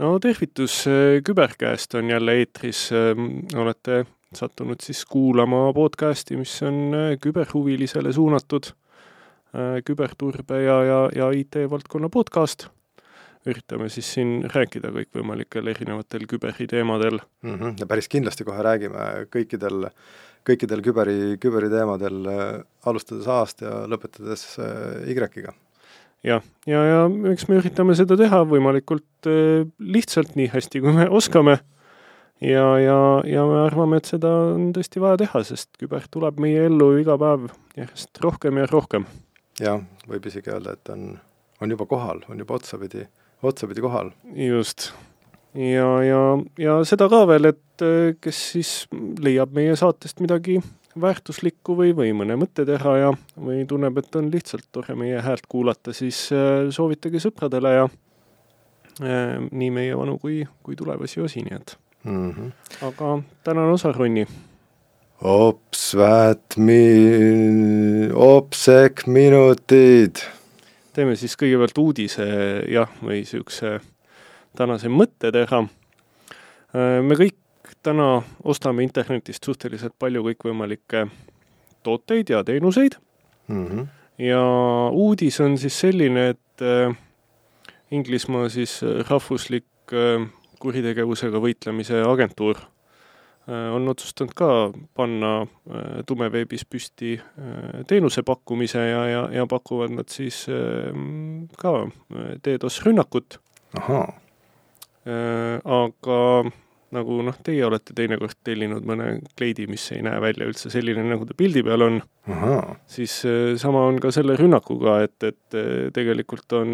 no tervitus, Küberkäest on jälle eetris, olete sattunud siis kuulama podcasti, mis on küberhuvilisele suunatud küberturbe ja, ja, ja IT-valdkonna podcast. üritame siis siin rääkida kõikvõimalikel erinevatel küberi teemadel mm. -hmm. ja päris kindlasti kohe räägime kõikidel, kõikidel küberi, küberi teemadel, alustades A-st ja lõpetades Y-ga jah, ja, ja, ja eks me üritame seda teha võimalikult äh, lihtsalt, nii hästi, kui me oskame. ja, ja, ja me arvame, et seda on tõesti vaja teha, sest küber tuleb meie ellu iga päev järjest rohkem ja rohkem. jah, võib isegi öelda, et on, on juba kohal, on juba otsapidi, otsapidi kohal. just. ja, ja, ja seda ka veel, et äh, kes siis leiab meie saatest midagi väärtuslikku või, või mõne mõtte teha ja, või tunneb, et on lihtsalt tore meie häält kuulata, siis äh, soovitage sõpradele ja äh, nii meie vanu kui, kui tulevasi osi, nii et mm. -hmm. aga tänane osa, Ronni. Ops, vät mi-, opsek minutid. teeme siis kõigepealt uudise jah, või niisuguse tänase mõtteteha. Äh, me kõik täna ostame internetist suhteliselt palju kõikvõimalikke tooteid ja teenuseid mm. -hmm. ja uudis on siis selline, et äh, Inglismaa siis äh, rahvuslik äh, kuritegevusega võitlemise agentuur äh, on otsustanud ka panna äh, tumeveebis püsti äh, teenuse pakkumise ja, ja, ja pakuvad nad siis ka DDoS rünnakut. Aga nagu noh, teie olete teinekord tellinud mõne kleidi, mis ei näe välja üldse selline, nagu ta pildi peal on, siis äh, sama on ka selle rünnakuga, et, et äh, tegelikult on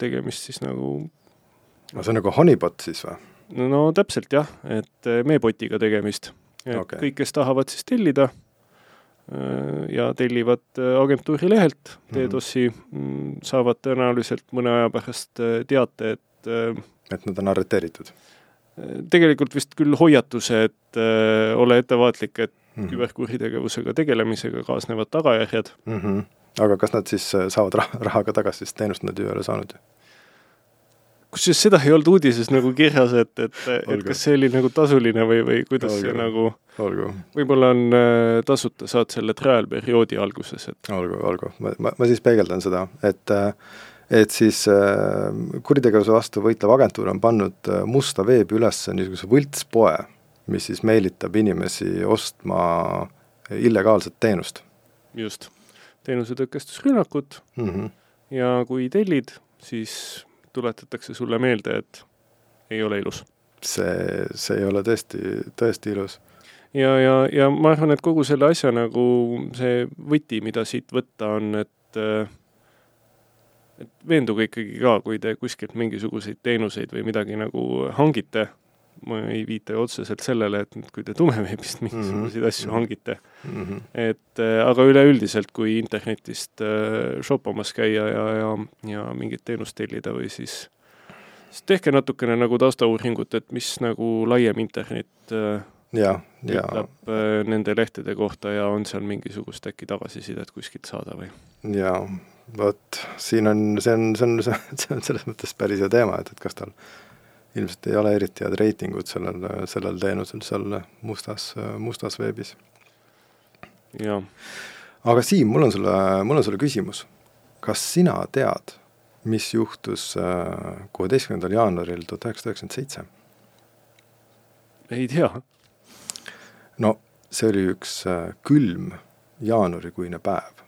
tegemist siis nagu no see on nagu honeypot siis või? no, täpselt jah, et äh, meepotiga tegemist. et okay. kõik, kes tahavad siis tellida ja tellivad agentuuri lehelt DDoS-i mm, -hmm. saavad tõenäoliselt mõne aja pärast teate, et et nad on arreteeritud tegelikult vist küll hoiatuse, et äh, ole ettevaatlik, et mm -hmm. küberkuritegevusega tegelemisega kaasnevad tagajärjed mm. -hmm. aga kas nad siis äh, saavad raha, raha ka tagasi, sest teenust nad ju ei ole saanud ju? kusjuures seda ei olnud uudises nagu kirjas, et, et, et kas see oli nagu tasuline või, või kuidas olgu. see nagu võib-olla on äh, tasuta, saad selle trial perioodi alguses, et olgu, olgu, ma, ma, ma siis peegeldan seda, et äh, et siis äh, kuritegevuse vastu võitlev agentuur on pannud äh, musta veebi üles niisuguse võltspoe, mis siis meelitab inimesi ostma illegaalset teenust. just, teenusetõkestusrünnakut mm -hmm. ja kui tellid, siis tuletatakse sulle meelde, et ei ole ilus. see, see ei ole tõesti, tõesti ilus ja, ja, ja ma arvan, et kogu selle asja nagu see võti, mida siit võtta, on, et äh, et veenduge ikkagi ka, kui te kuskilt mingisuguseid teenuseid või midagi nagu hangite, ma ei viita ju otseselt sellele, et kui te tumeveebist mingisuguseid mm -hmm. asju hangite mm, -hmm. et äh, aga üleüldiselt, kui internetist äh, shoppamas käia ja, ja, ja mingit teenust tellida või siis siis tehke natukene nagu taustauuringut, et mis nagu laiem internet äh, ja, ja. ütleb nende lehtede kohta ja on seal mingisugust äkki tagasisidet kuskilt saada või? jaa, vot siin on, see on, see on, see on selles mõttes päris hea teema, et, et kas tal ilmselt ei ole eriti head reitingud sellel, sellel teenusel seal mustas, mustas veebis. jah. aga Siim, mul on sulle, mul on sulle küsimus. kas sina tead, mis juhtus äh, kuueteistkümnendal jaanuaril tuhat üheksasada üheksakümmend seitse? ei tea. no see oli üks äh, külm jaanuarikuine päev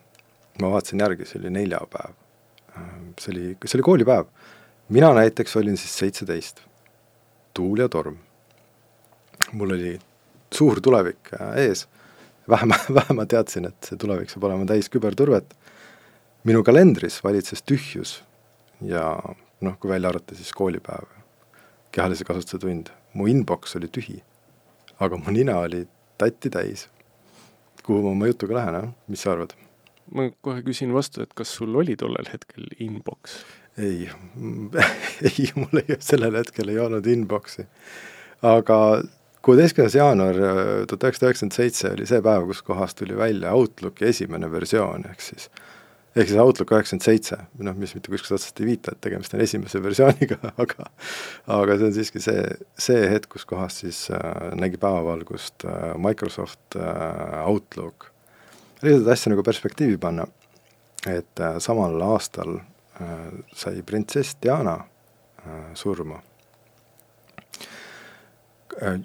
ma vaatasin järgi, see oli neljapäev. see oli, see oli koolipäev. mina näiteks olin siis seitseteist, tuul ja torm. mul oli suur tulevik äh, ees, vähe, vähe ma teadsin, et see tulevik saab olema täis küberturvet. minu kalendris valitses tühjus ja noh, kui välja arvata, siis koolipäev, kehalise kasvatuse tund, mu inbox oli tühi. aga mu nina oli tatti täis. kuhu ma oma jutuga lähen, mis sa arvad? Ma kohe küsin vastu, et kas sul oli tollel hetkel inbox? ei ei, mul ei, sellel hetkel ei olnud inbox'i. aga kuueteistkümnes jaanuar äh, tuhat üheksasada üheksakümmend seitse oli see päev, kus kohast tuli välja Outlooki esimene versioon, ehk siis ehk siis Outlook üheksakümmend seitse, noh, mis mitte kuskilt otsast ei viita, et tegemist on esimese versiooniga, aga aga see on siiski see, see hetk, kus kohas siis äh, nägi päevavalgust äh, Microsoft äh, Outlook. Lihtsalt asja nagu perspektiivi panna, et äh, samal aastal äh, sai printsess Diana äh, surma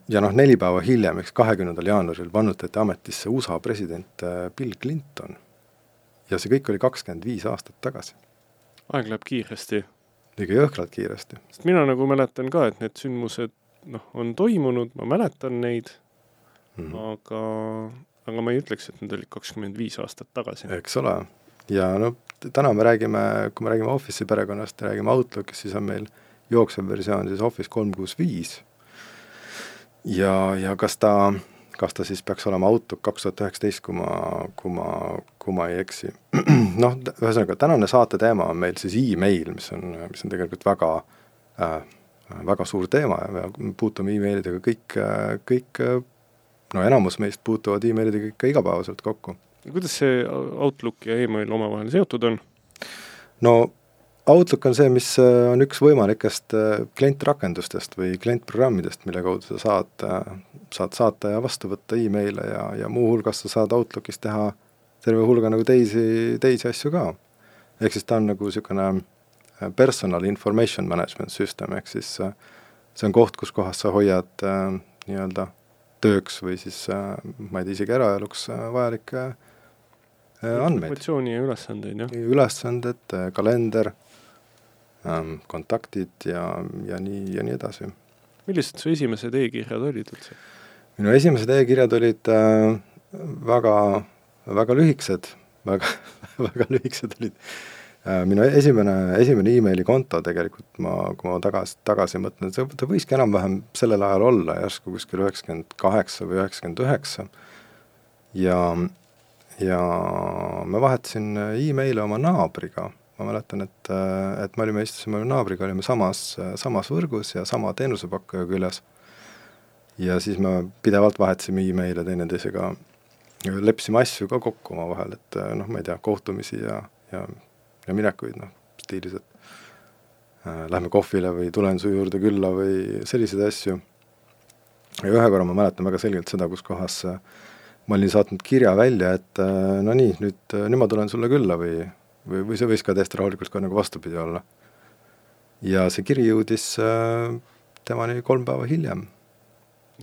ja noh, neli päeva hiljem, eks kahekümnendal jaanuaril vannutati ametisse USA president Bill Clinton ja see kõik oli kakskümmend viis aastat tagasi. aeg läheb kiiresti. ikka jõhkralt kiiresti. sest mina nagu mäletan ka, et need sündmused noh, on toimunud, ma mäletan neid mm, -hmm. aga, aga ma ei ütleks, et need olid kakskümmend viis aastat tagasi. eks ole, ja no täna me räägime, kui me räägime Office'i perekonnast räägime Outlookist, siis on meil jooksev versioon siis Office kolm kuus viis ja, ja kas ta kas ta siis peaks olema Outlook kaks tuhat üheksateist, kui ma, kui ma, kui ma ei eksi. noh, ühesõnaga tänane saate teema on meil siis email, mis on, mis on tegelikult väga äh, väga suur teema ja me puutume emailidega kõik, kõik no enamus meist puutuvad emailidega ikka igapäevaselt kokku. kuidas see Outlook ja email omavahel seotud on? no Outlook on see, mis on üks võimalikest klientrakendustest või klientprogrammidest, mille kaudu sa saad saad saata ja vastu võtta emaile ja, ja muuhulgas sa saad Outlookis teha terve hulga nagu teisi, teisi asju ka. ehk siis ta on nagu niisugune äh, personal information management system, ehk siis äh, see on koht, kus kohas sa hoiad äh, nii-öelda tööks või siis äh, ma ei tea, isegi eraeluks äh, vajalikke äh, andmeid. informatsiooni ja ülesandeid, jah? ülesanded, kalender ähm,, kontaktid ja, ja nii, ja nii edasi. millised su esimesed e-kirjad olid üldse? minu esimesed e-kirjad olid äh, väga, väga lühikesed, väga, väga lühikesed olid. Minu esimene, esimene emaili konto tegelikult ma, kui ma tagasi, tagasi mõtlen, ta võiski enam-vähem sellel ajal olla järsku kuskil üheksakümmend kaheksa või üheksakümmend üheksa. ja, ja ma vahetasin emaile oma naabriga ma mäletan, et, et me olime, istusime naabriga, olime samas, samas võrgus ja sama teenusepakkuja küljes ja siis me pidevalt vahetasime email'e teineteisega, leppisime asju ka kokku omavahel, et noh, ma ei tea, kohtumisi ja, ja, ja minekuid, noh, stiilis, et äh, lähme kohvile või tulen su juurde külla või selliseid asju. ja ühe korra ma mäletan väga selgelt seda, kus kohas äh, ma olin saatnud kirja välja, et äh, no nii, nüüd, nüüd ma tulen sulle külla või, või, või see võis ka täiesti rahulikult ka nagu vastupidi olla. ja see kiri jõudis äh, temani kolm päeva hiljem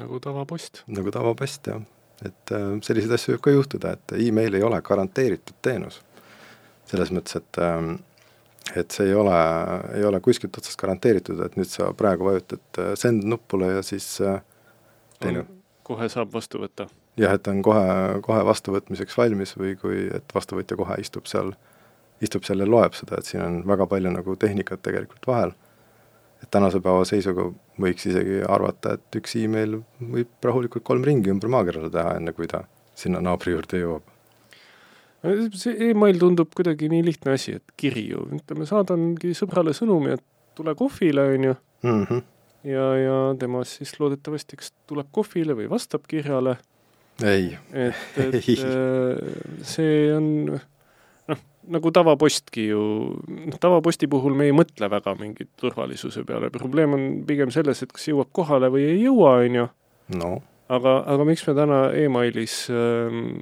nagu tavapost. nagu tavapost, jah. et äh, selliseid asju võib ka juhtuda, et email ei ole garanteeritud teenus. Selles mõttes, et äh, et see ei ole, ei ole kuskilt otsast garanteeritud, et nüüd sa praegu vajutad äh, send nupule ja siis äh, teine kohe saab vastu võtta? jah, et on kohe, kohe vastuvõtmiseks valmis või kui, et vastuvõtja kohe istub seal, istub seal ja loeb seda, et siin on väga palju nagu tehnikat tegelikult vahel et tänase päeva seisuga võiks isegi arvata, et üks email võib rahulikult kolm ringi ümber maakerale teha, enne kui ta sinna naabri juurde jõuab. See email tundub kuidagi nii lihtne asi, et kiri ju, ütleme, saadangi sõbrale sõnumi, et tule kohvile, on ju mm. -hmm. ja, ja tema siis loodetavasti kas tuleb kohvile või vastab kirjale. ei. et, et. Äh, see on nagu tavapostki ju, noh, tavaposti puhul me ei mõtle väga mingit turvalisuse peale, probleem on pigem selles, et kas jõuab kohale või ei jõua, on ju. no. aga, aga miks me täna emailis ähm,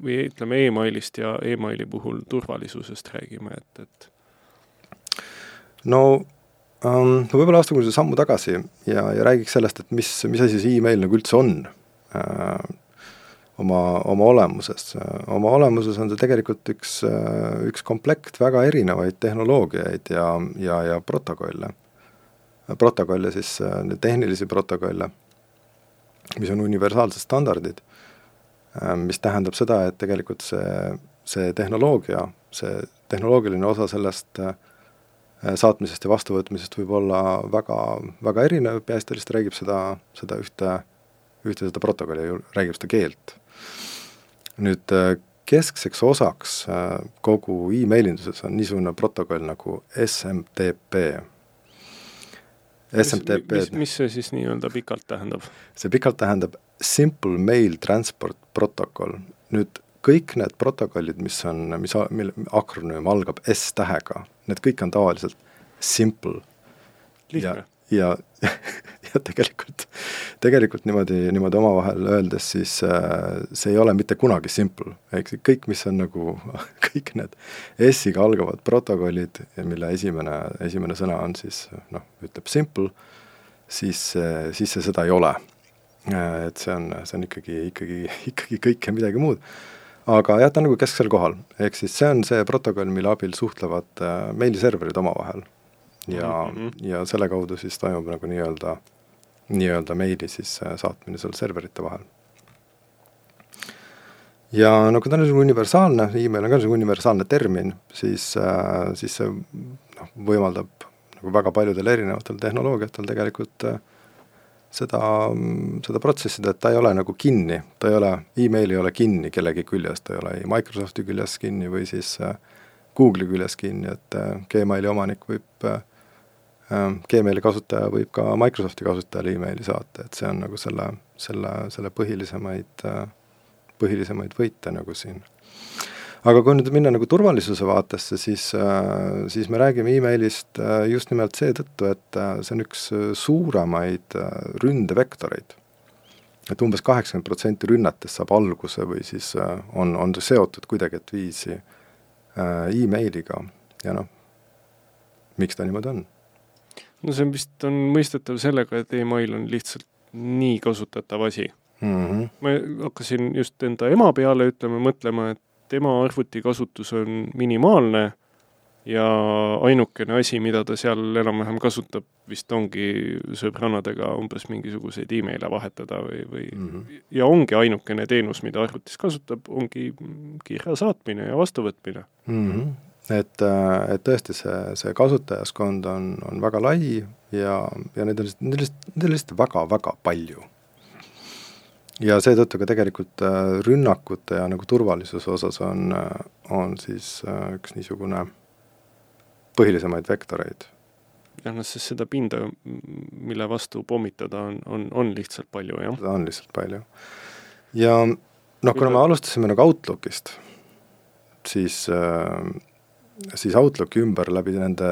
või ütleme emailist ja emaili puhul turvalisusest räägime, et, et no um, võib-olla astume sammu tagasi ja, ja räägiks sellest, et mis, mis asi see email nagu üldse on uh, oma, oma olemuses. oma olemuses on see tegelikult üks, üks komplekt väga erinevaid tehnoloogiaid ja, ja, ja protokolle. protokolle siis, tehnilisi protokolle, mis on universaalsed standardid, mis tähendab seda, et tegelikult see, see tehnoloogia, see tehnoloogiline osa sellest saatmisest ja vastuvõtmisest võib olla väga, väga erinev, peaasjalikult räägib seda, seda ühte, ühte seda protokolli, räägib seda keelt nüüd äh, keskseks osaks äh, kogu email-induses on niisugune protokoll nagu SMTP. SMTP mis, mis see siis nii-öelda pikalt tähendab? see pikalt tähendab Simple Mail Transport Protocol. nüüd kõik need protokollid, mis on, mis, mille akronüüm algab S-tähega, need kõik on tavaliselt simple. ja, ja, ja tegelikult, tegelikult niimoodi, niimoodi omavahel öeldes, siis äh, see ei ole mitte kunagi simple, ehk kõik, mis on nagu, kõik need S-iga algavad protokollid, mille esimene, esimene sõna on siis noh, ütleb simple, siis, siis see seda ei ole. Äh, et see on, see on ikkagi, ikkagi, ikkagi kõike midagi muud aga jah, ta on nagu kesksel kohal, ehk siis see on see protokoll, mille abil suhtlevad äh, meiliserverid omavahel. ja mm, -hmm. ja selle kaudu siis toimub nagu nii-öelda, nii-öelda meili siis äh, saatmine seal serverite vahel. ja no kui ta on niisugune universaalne, email on ka niisugune universaalne termin, siis siis see noh, võimaldab nagu väga paljudel erinevatel tehnoloogiatel tegelikult äh, seda, seda protsessi, et ta ei ole nagu kinni, ta ei ole, email ei ole kinni kellegi küljes, ta ei ole ei Microsofti küljes kinni või siis äh, Google'i küljes kinni, et äh, Gmaili omanik võib äh, Gmaili kasutaja võib ka Microsofti kasutajale emaili saata, et see on nagu selle, selle, selle põhilisemaid põhilisemaid võite nagu siin aga kui nüüd minna nagu turvalisuse vaatesse, siis, äh, siis me räägime emailist äh, just nimelt seetõttu, et äh, see on üks suuremaid ründevektoreid. et umbes kaheksakümmend protsenti rünnatest saab alguse või siis on, on seotud kuidagiviisi emailiga ja noh, miks ta niimoodi on? no see vist on mõistetav sellega, et email on lihtsalt nii kasutatav asi mm. -hmm. ma hakkasin just enda ema peale ütlema, mõtlema, et tema arvutikasutus on minimaalne ja ainukene asi, mida ta seal enam-vähem kasutab, vist ongi sõbrannadega umbes mingisuguseid email'e vahetada või, või mm -hmm. ja ongi ainukene teenus, mida arvutis kasutab, ongi kirja saatmine ja vastuvõtmine mm. -hmm. et, äh, et tõesti, see, see kasutajaskond on, on väga lai ja, ja neid on lihtsalt, neid on lihtsalt, neid on lihtsalt väga-väga palju ja seetõttu ka tegelikult äh, rünnakute ja nagu turvalisuse osas on, äh, on siis äh, üks niisugune põhilisemaid vektoreid. jah, noh, sest seda pinda, mille vastu pommitada, on, on, on lihtsalt palju, jah? seda on lihtsalt palju. ja noh, kuna me alustasime nagu Outlookist, siis, siis Outlooki ümber läbi nende,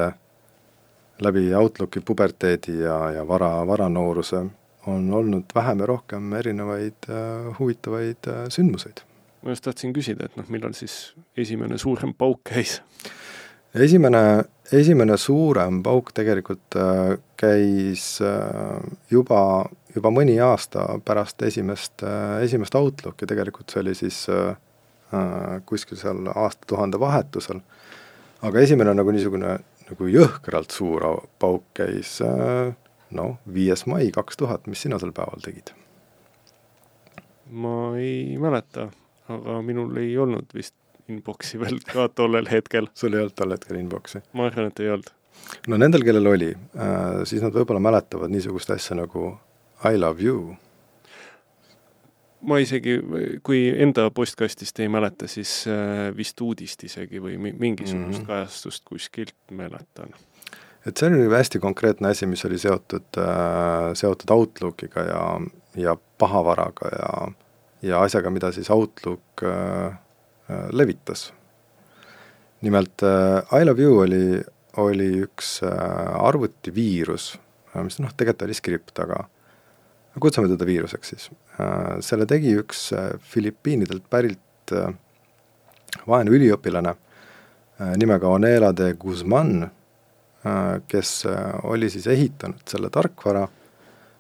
läbi Outlooki puberteedi ja, ja vara, varanooruse on olnud vähem ja rohkem erinevaid äh, huvitavaid äh, sündmuseid. ma just tahtsin küsida, et noh, millal siis esimene suurem pauk käis? esimene, esimene suurem pauk tegelikult äh, käis juba, juba mõni aasta pärast esimest esimest Outlooki, tegelikult see oli siis kuskil seal aastatuhande vahetusel, aga esimene nagu niisugune nagu jõhkralt suur pauk käis äh, noh, viies mai kaks tuhat, mis sina sel päeval tegid? ma ei mäleta, aga minul ei olnud vist inbox'i veel ka tollel hetkel. sul ei olnud tol hetkel inbox'i? ma arvan, et ei olnud. no nendel, kellel oli äh,, siis nad võib-olla mäletavad niisugust asja nagu I love you. ma isegi, kui enda postkastist ei mäleta, siis äh, vist uudist isegi või mingisugust mm -hmm. kajastust kuskilt mäletan et see oli hästi konkreetne asi, mis oli seotud äh,, seotud Outlookiga ja, ja pahavaraga ja, ja asjaga, mida siis Outlook äh, äh, levitas. nimelt I love you oli, oli üks arvutiviirus mis noh, tegelikult oli skript, aga kutsume teda viiruseks siis selle tegi üks Filipiinidelt pärit vaene üliõpilane nimega Onela de Guzman kes äh, oli siis ehitanud selle tarkvara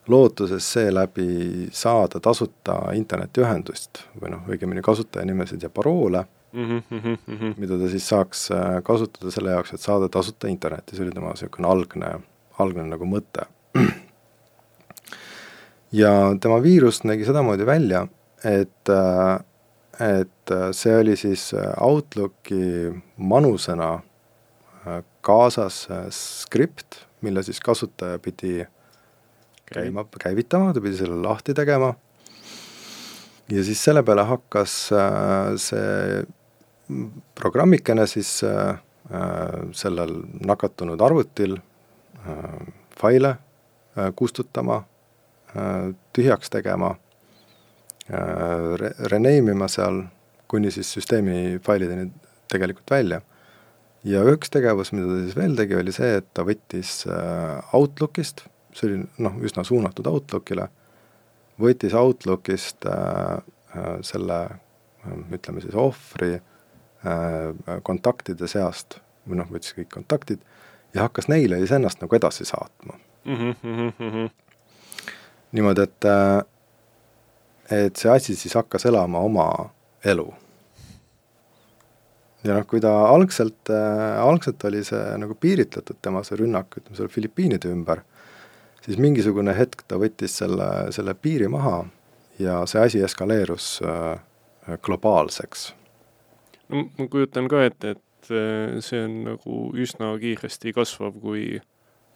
lootuses seeläbi saada tasuta internetiühendust või noh, õigemini kasutajanimesid ja paroole mm, -hmm, mm -hmm. mida ta siis saaks äh, kasutada selle jaoks, et saada tasuta internetti, see oli tema niisugune algne, algne nagu mõte. ja tema viirus nägi sedamoodi välja, et, et see oli siis Outlooki manusena kaasas äh, skript, mille siis kasutaja pidi käima, käivitama, ta pidi selle lahti tegema ja siis selle peale hakkas äh, see programmikene siis äh, sellel nakatunud arvutil faile kustutama, tühjaks tegema, re-, rename ima seal kuni siis süsteemi failideni tegelikult välja. Ja üks tegevus, mida ta siis veel tegi, oli see, et ta võttis äh, Outlookist, see oli noh, üsna suunatud Outlookile, võttis Outlookist äh, äh, selle ütleme siis ohvri äh, kontaktide seast või noh, võttis kõik kontaktid ja hakkas neile siis ennast nagu edasi saatma mm. -hmm. niimoodi, et, äh, et see asi siis hakkas elama oma elu. Ja noh, kui ta algselt äh,, algselt oli see nagu piiritletud, tema see rünnak, ütleme seal Filipiinide ümber, siis mingisugune hetk ta võttis selle, selle piiri maha ja see asi eskaleerus äh, globaalseks. no ma kujutan ka ette, et äh, see on nagu üsna kiiresti kasvav, kui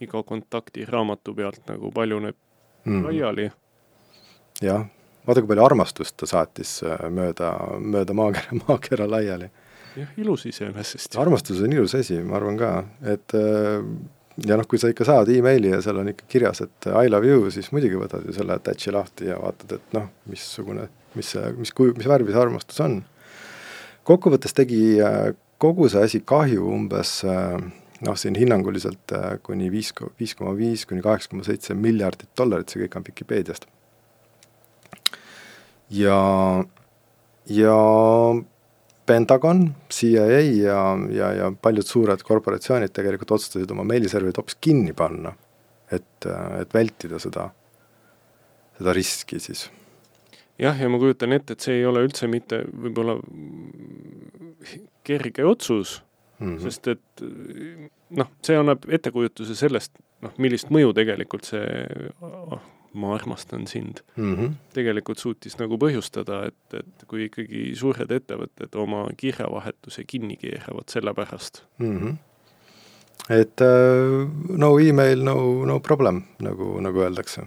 iga kontakti raamatu pealt nagu paljuneb mm. laiali. jah, vaata kui palju armastust ta saatis äh, mööda, mööda maakera, maakera laiali. Jah, ilus iseenesest. armastus on ilus asi, ma arvan ka, et äh, ja noh, kui sa ikka saad emaili ja seal on ikka kirjas, et I love you, siis muidugi võtad ju selle attach'i lahti ja vaatad, et noh, missugune mis mis kuju, mis värvi see armastus on. kokkuvõttes tegi äh, kogu see asi kahju umbes äh, noh, siin hinnanguliselt kuni viis, viis koma viis kuni kaheksa koma seitse miljardit dollarit, see kõik on Vikipeediast. ja, ja Pentagon, CIA ja, ja, ja paljud suured korporatsioonid tegelikult otsustasid oma meiliserverid hoopis kinni panna, et, et vältida seda, seda riski siis jah, ja ma kujutan ette, et see ei ole üldse mitte võib-olla kerge otsus mm, -hmm. sest et noh, see annab ettekujutuse sellest, noh, millist mõju tegelikult see ma armastan sind mm, -hmm. tegelikult suutis nagu põhjustada, et, et kui ikkagi suured ettevõtted oma kirjavahetuse kinni keeravad selle pärast mm. -hmm. et uh, no email, no, no problem, nagu, nagu öeldakse.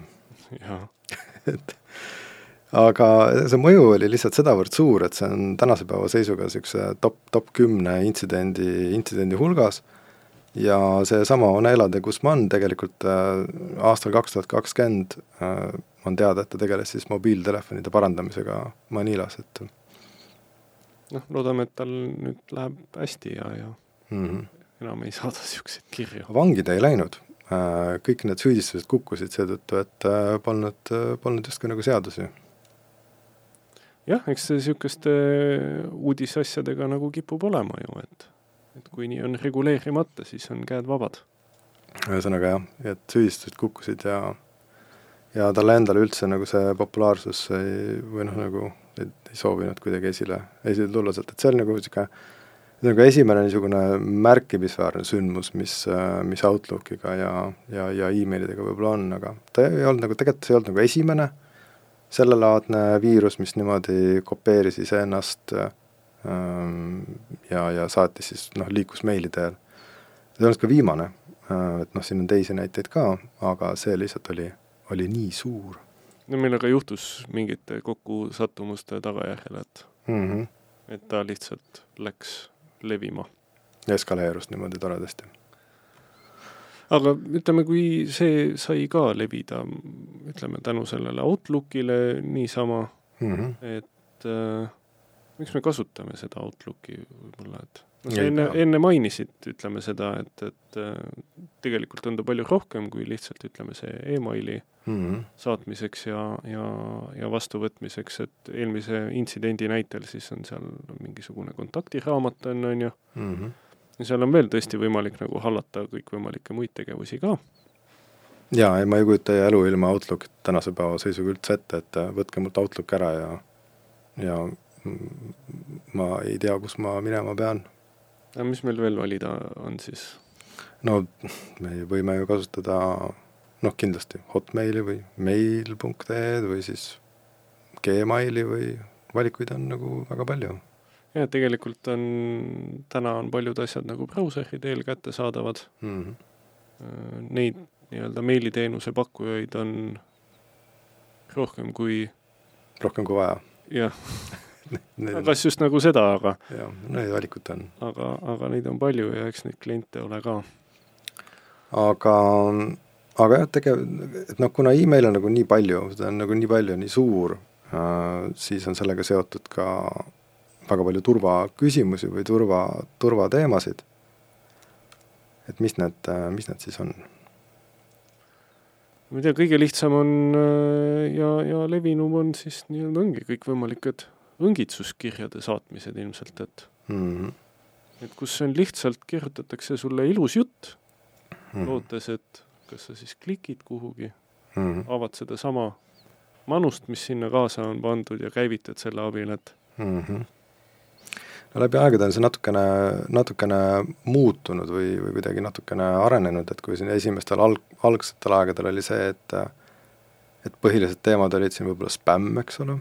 et aga see mõju oli lihtsalt sedavõrd suur, et see on tänase päeva seisuga niisuguse top, top kümne intsidendi, intsidendi hulgas ja seesama Onela de Guzman tegelikult äh, aastal kaks tuhat kakskümmend äh, on teada, et ta tegeles siis mobiiltelefonide parandamisega Manilas, et noh, loodame, et tal nüüd läheb hästi ja, ja mm -hmm. enam ei saada niisuguseid kirju. vangi ta ei läinud äh,, kõik need süüdistused kukkusid seetõttu, et äh, polnud, polnud justkui nagu seadusi jah, eks see niisuguste uudisasjadega nagu kipub olema ju, et, et kui nii on reguleerimata, siis on käed vabad. ühesõnaga jah, et süüdistused kukkusid ja, ja talle endale üldse nagu see populaarsus ei, või noh, nagu ei, ei soovinud kuidagi esile, esile tulla sealt, et see oli nagu niisugune nagu esimene niisugune märkimisväärne sündmus, mis, mis Outlookiga ja, ja, ja emailidega võib-olla on, aga ta ei olnud nagu, tegelikult see ei olnud nagu esimene sellelaadne viirus, mis niimoodi kopeeris iseennast ähm, ja, ja saatis siis noh, liikus meili teel. see olnud ka viimane, äh, et noh, siin on teisi näiteid ka, aga see lihtsalt oli, oli nii suur. no meil aga juhtus mingite kokkusattumuste tagajärjel, et mm, -hmm. et ta lihtsalt läks levima. eskaleerus niimoodi toredasti aga ütleme, kui see sai ka levida, ütleme tänu sellele Outlookile niisama mm, -hmm. et äh, miks me kasutame seda Outlooki võib-olla, et no sa enne, enne mainisid, ütleme seda, et, et äh, tegelikult on ta palju rohkem kui lihtsalt ütleme, see emaili mm -hmm. saatmiseks ja, ja, ja vastuvõtmiseks, et eelmise intsidendi näitel siis on seal mingisugune kontaktiraamat on, on ju mm, -hmm ja seal on veel tõesti võimalik nagu hallata kõikvõimalikke muid tegevusi ka. jaa, ei ma ei kujuta elu ilma Outlookit tänase päeva seisuga üldse ette, et võtke mult Outlook ära ja ja ma ei tea, kus ma minema pean. aga mis meil veel valida on siis? no me võime ju kasutada noh, kindlasti Hotmaili või mail.ee või siis Gmaili või valikuid on nagu väga palju jah, tegelikult on, täna on paljud asjad nagu brauseri teel kättesaadavad mm. -hmm. Neid nii-öelda meiliteenuse pakkujaid on rohkem kui rohkem kui vaja. jah kas just nagu seda, aga jah, neid valikut on. aga, aga neid on palju ja eks neid kliente ole ka. aga, aga jah, tegev-, et noh, kuna email on nagu nii palju, seda on nagu nii palju, nii suur äh,, siis on sellega seotud ka väga palju turvaküsimusi või turva, turvateemasid. et mis need, mis need siis on? ma ei tea, kõige lihtsam on ja, ja levinum on siis nii-öelda ongi kõikvõimalikud õngitsuskirjade saatmised ilmselt, et mm -hmm. et kus on lihtsalt, kirjutatakse sulle ilus jutt mm, -hmm. lootes, et kas sa siis klikid kuhugi mm, -hmm. avad sedasama manust, mis sinna kaasa on pandud ja käivitad selle abil, et mm. -hmm. no läbi aegade on see natukene, natukene muutunud või, või kuidagi natukene arenenud, et kui siin esimestel alg, algsetel aegadel oli see, et et põhilised teemad olid siin võib-olla spämm, eks ole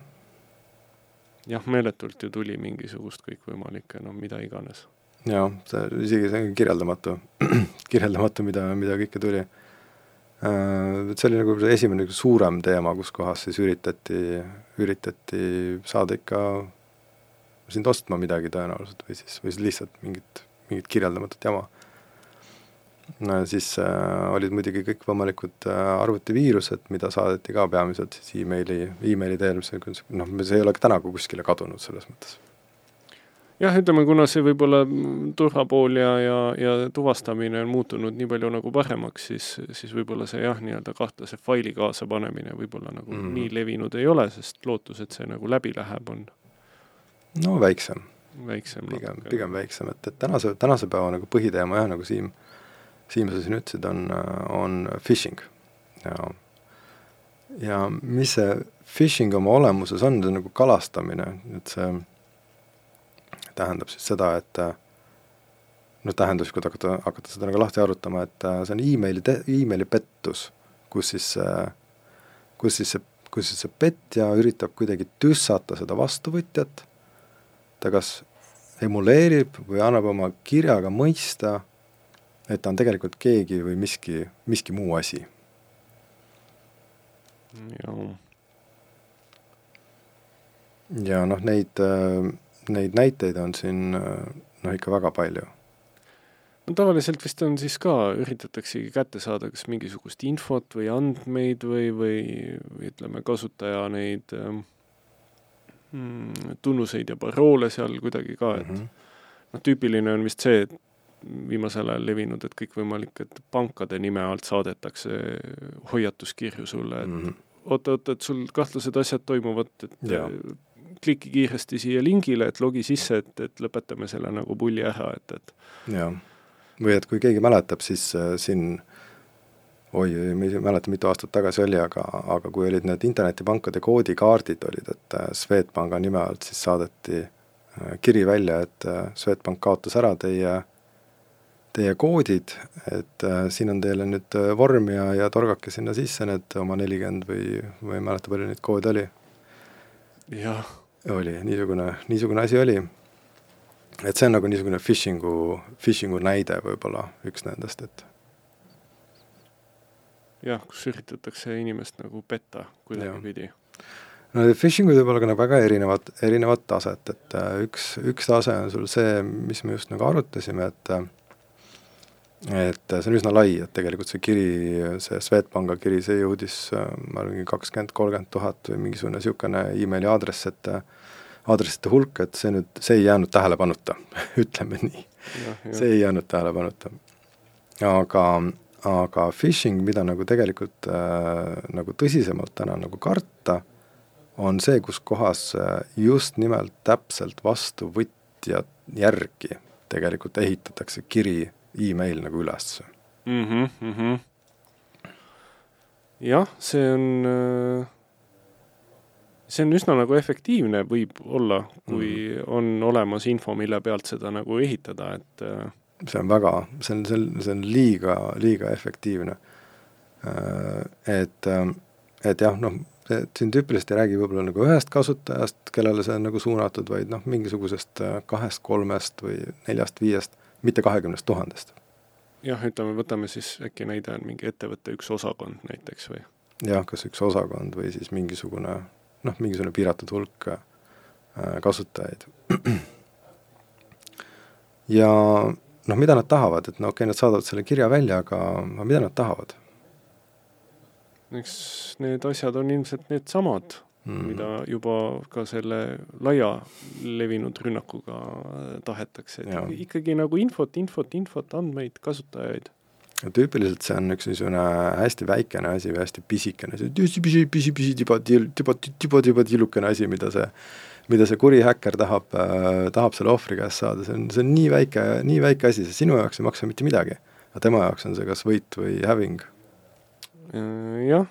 jah, meeletult ju tuli mingisugust kõikvõimalikke, noh, mida iganes. jaa, see, isegi see on kirjeldamatu kirjeldamatu, mida, mida kõike tuli. Äh, et see oli nagu esimene nagu suurem teema, kus kohas siis üritati, üritati saada ikka sind ostma midagi tõenäoliselt või siis, või siis lihtsalt mingit, mingit kirjeldamatut jama siis äh, olid muidugi kõikvõimalikud äh, arvutiviirused, mida saadeti ka peamiselt siis emaili, emaili teel, mis noh, see ei ole ka täna kuskile kadunud selles mõttes. jah, ütleme, kuna see võib-olla turvapool ja, ja, ja tuvastamine on muutunud nii palju nagu paremaks, siis, siis võib-olla see jah, nii-öelda kahtlase faili kaasapanemine võib-olla nagu mm. nii levinud ei ole, sest lootus, et see nagu läbi läheb, on no väiksem. väiksem. pigem, pigem väiksem, et, et tänase, tänase päeva nagu põhiteema jah, nagu Siim Siim, sa siin ütlesid, on, on phishing. Ja ja mis see phishing oma olemuses on, see on nagu kalastamine, et see tähendab siis seda, et noh, tähendus, kui hakata, hakata seda nagu lahti arutama, et see on emaili, emaili pettus, kus siis, kus siis see, kus siis see petja üritab kuidagi tüssata seda vastuvõtjat, ta kas emuleerib või annab oma kirjaga mõista et ta on tegelikult keegi või miski, miski muu asi. ja noh, neid, neid näiteid on siin noh, ikka väga palju. no tavaliselt vist on siis ka, üritataksegi kätte saada kas mingisugust infot või andmeid või, või, ütleme, kasutaja neid mm, tunnuseid ja paroole seal kuidagi ka, et mm -hmm. noh, tüüpiline on vist see, et viimasel ajal levinud, et kõikvõimalik, et pankade nime alt saadetakse hoiatuskirju sulle, et mm -hmm. oota-oota, et sul kahtlased asjad toimuvad, et ja. kliki kiiresti siia lingile, et logi sisse, et, et lõpetame selle nagu pulli ära, et, et jah, või et kui keegi mäletab, siis äh, siin oi, ma ei mäleta, mitu aastat tagasi oli, aga, aga kui olid need internetipankade koodikaardid olid, et äh, Swedbanka nime alt siis saadeti äh, kiri välja, et äh, Swedbank kaotas ära teie teie koodid, et äh, siin on teile nüüd äh, vorm ja, ja torgake sinna sisse need oma nelikümmend või, või ei mäleta, palju neid koode oli. jah. oli, niisugune, niisugune asi oli. et see on nagu niisugune phishing'u, phishing'u näide võib-olla üks nendest, et jah, kus üritatakse inimest nagu petta kuidagipidi. no phishing'ud võib olla ka nagu väga erinevat, erinevat taset, et äh, üks, üks tase on sul see, mis me just nagu arutasime, et et see on üsna lai, et tegelikult see kiri, see Swedbanka kiri, see jõudis ma arvan, kakskümmend, kolmkümmend tuhat või mingisugune niisugune emaili aadress, et aadresside hulk, et see nüüd, see ei jäänud tähelepanuta ütleme nii. see ei jäänud tähelepanuta. aga, aga phishing, mida nagu tegelikult äh, nagu tõsisemalt täna nagu karta, on see, kus kohas äh, just nimelt täpselt vastuvõtja järgi tegelikult ehitatakse kiri email nagu üles mm. -hmm, mm -hmm. jah, see on, äh, see on üsna nagu efektiivne võib-olla, kui mm -hmm. on olemas info, mille pealt seda nagu ehitada, et äh, see on väga, see on, see on, see on liiga, liiga efektiivne. Äh, et, et jah, noh, siin tüüpiliselt ei räägi võib-olla nagu ühest kasutajast, kellele see on nagu suunatud, vaid noh, mingisugusest kahest-kolmest või neljast-viiest mitte kahekümnest tuhandest. jah, ütleme, võtame siis äkki näide on mingi ettevõtte üks osakond näiteks või? jah, kas üks osakond või siis mingisugune noh, mingisugune piiratud hulk äh, kasutajaid. ja noh, mida nad tahavad, et no okei okay,, nad saadavad selle kirja välja, aga, aga mida nad tahavad? eks need asjad on ilmselt needsamad, mm., mida juba ka selle laia levinud rünnakuga tahetakse, et ja. ikkagi nagu infot, infot, infot, andmeid, kasutajaid. tüüpiliselt see on üks niisugune hästi väikene asi või hästi pisikene, see pisi, pisi, pisi, tiba, tiba, tiba, tiba, tillukene asi, mida see mida see kuri häkker tahab äh,, tahab selle ohvri käest saada, see on, see on nii väike, nii väike asi, see sinu jaoks ei maksa mitte midagi. aga tema jaoks on see kas võit või häving. Jah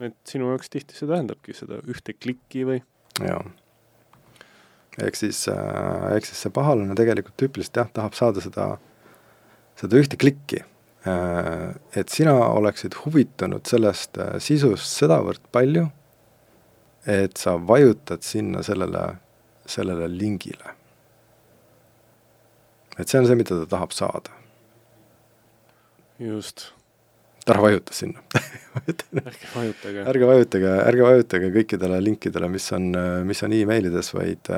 et sinu jaoks tihti see tähendabki seda ühte klikki või? jaa. ehk siis äh,, ehk siis see pahalane tegelikult tüüpiliselt jah, tahab saada seda, seda ühte klikki äh,. Et sina oleksid huvitunud sellest äh, sisust sedavõrd palju, et sa vajutad sinna sellele, sellele lingile. et see on see, mida ta tahab saada. just ära vajutas sinna ärge vajutage. ärge vajutage, ärge vajutage kõikidele linkidele, mis on, mis on emailides, vaid,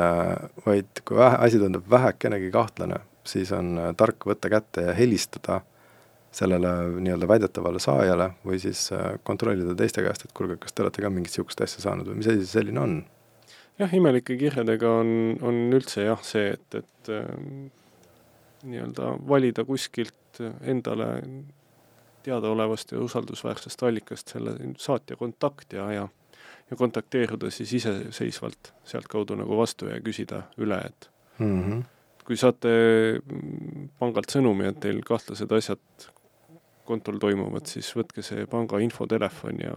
vaid kui vähe, asi tundub vähekenegi kahtlane, siis on tark võtta kätte ja helistada sellele nii-öelda väidetavale saajale või siis kontrollida teiste käest, et kuulge, kas te olete ka mingit niisugust asja saanud või mis asi see selline on? jah, imelike kirjadega on, on üldse jah, see, et, et äh, nii-öelda valida kuskilt endale teadaolevast ja usaldusväärsest allikast selle saatja kontakt ja, ja ja kontakteeruda siis iseseisvalt sealtkaudu nagu vastu ja küsida üle, et mm -hmm. kui saate pangalt sõnumi, et teil kahtlased asjad kontol toimuvad, siis võtke see panga infotelefon ja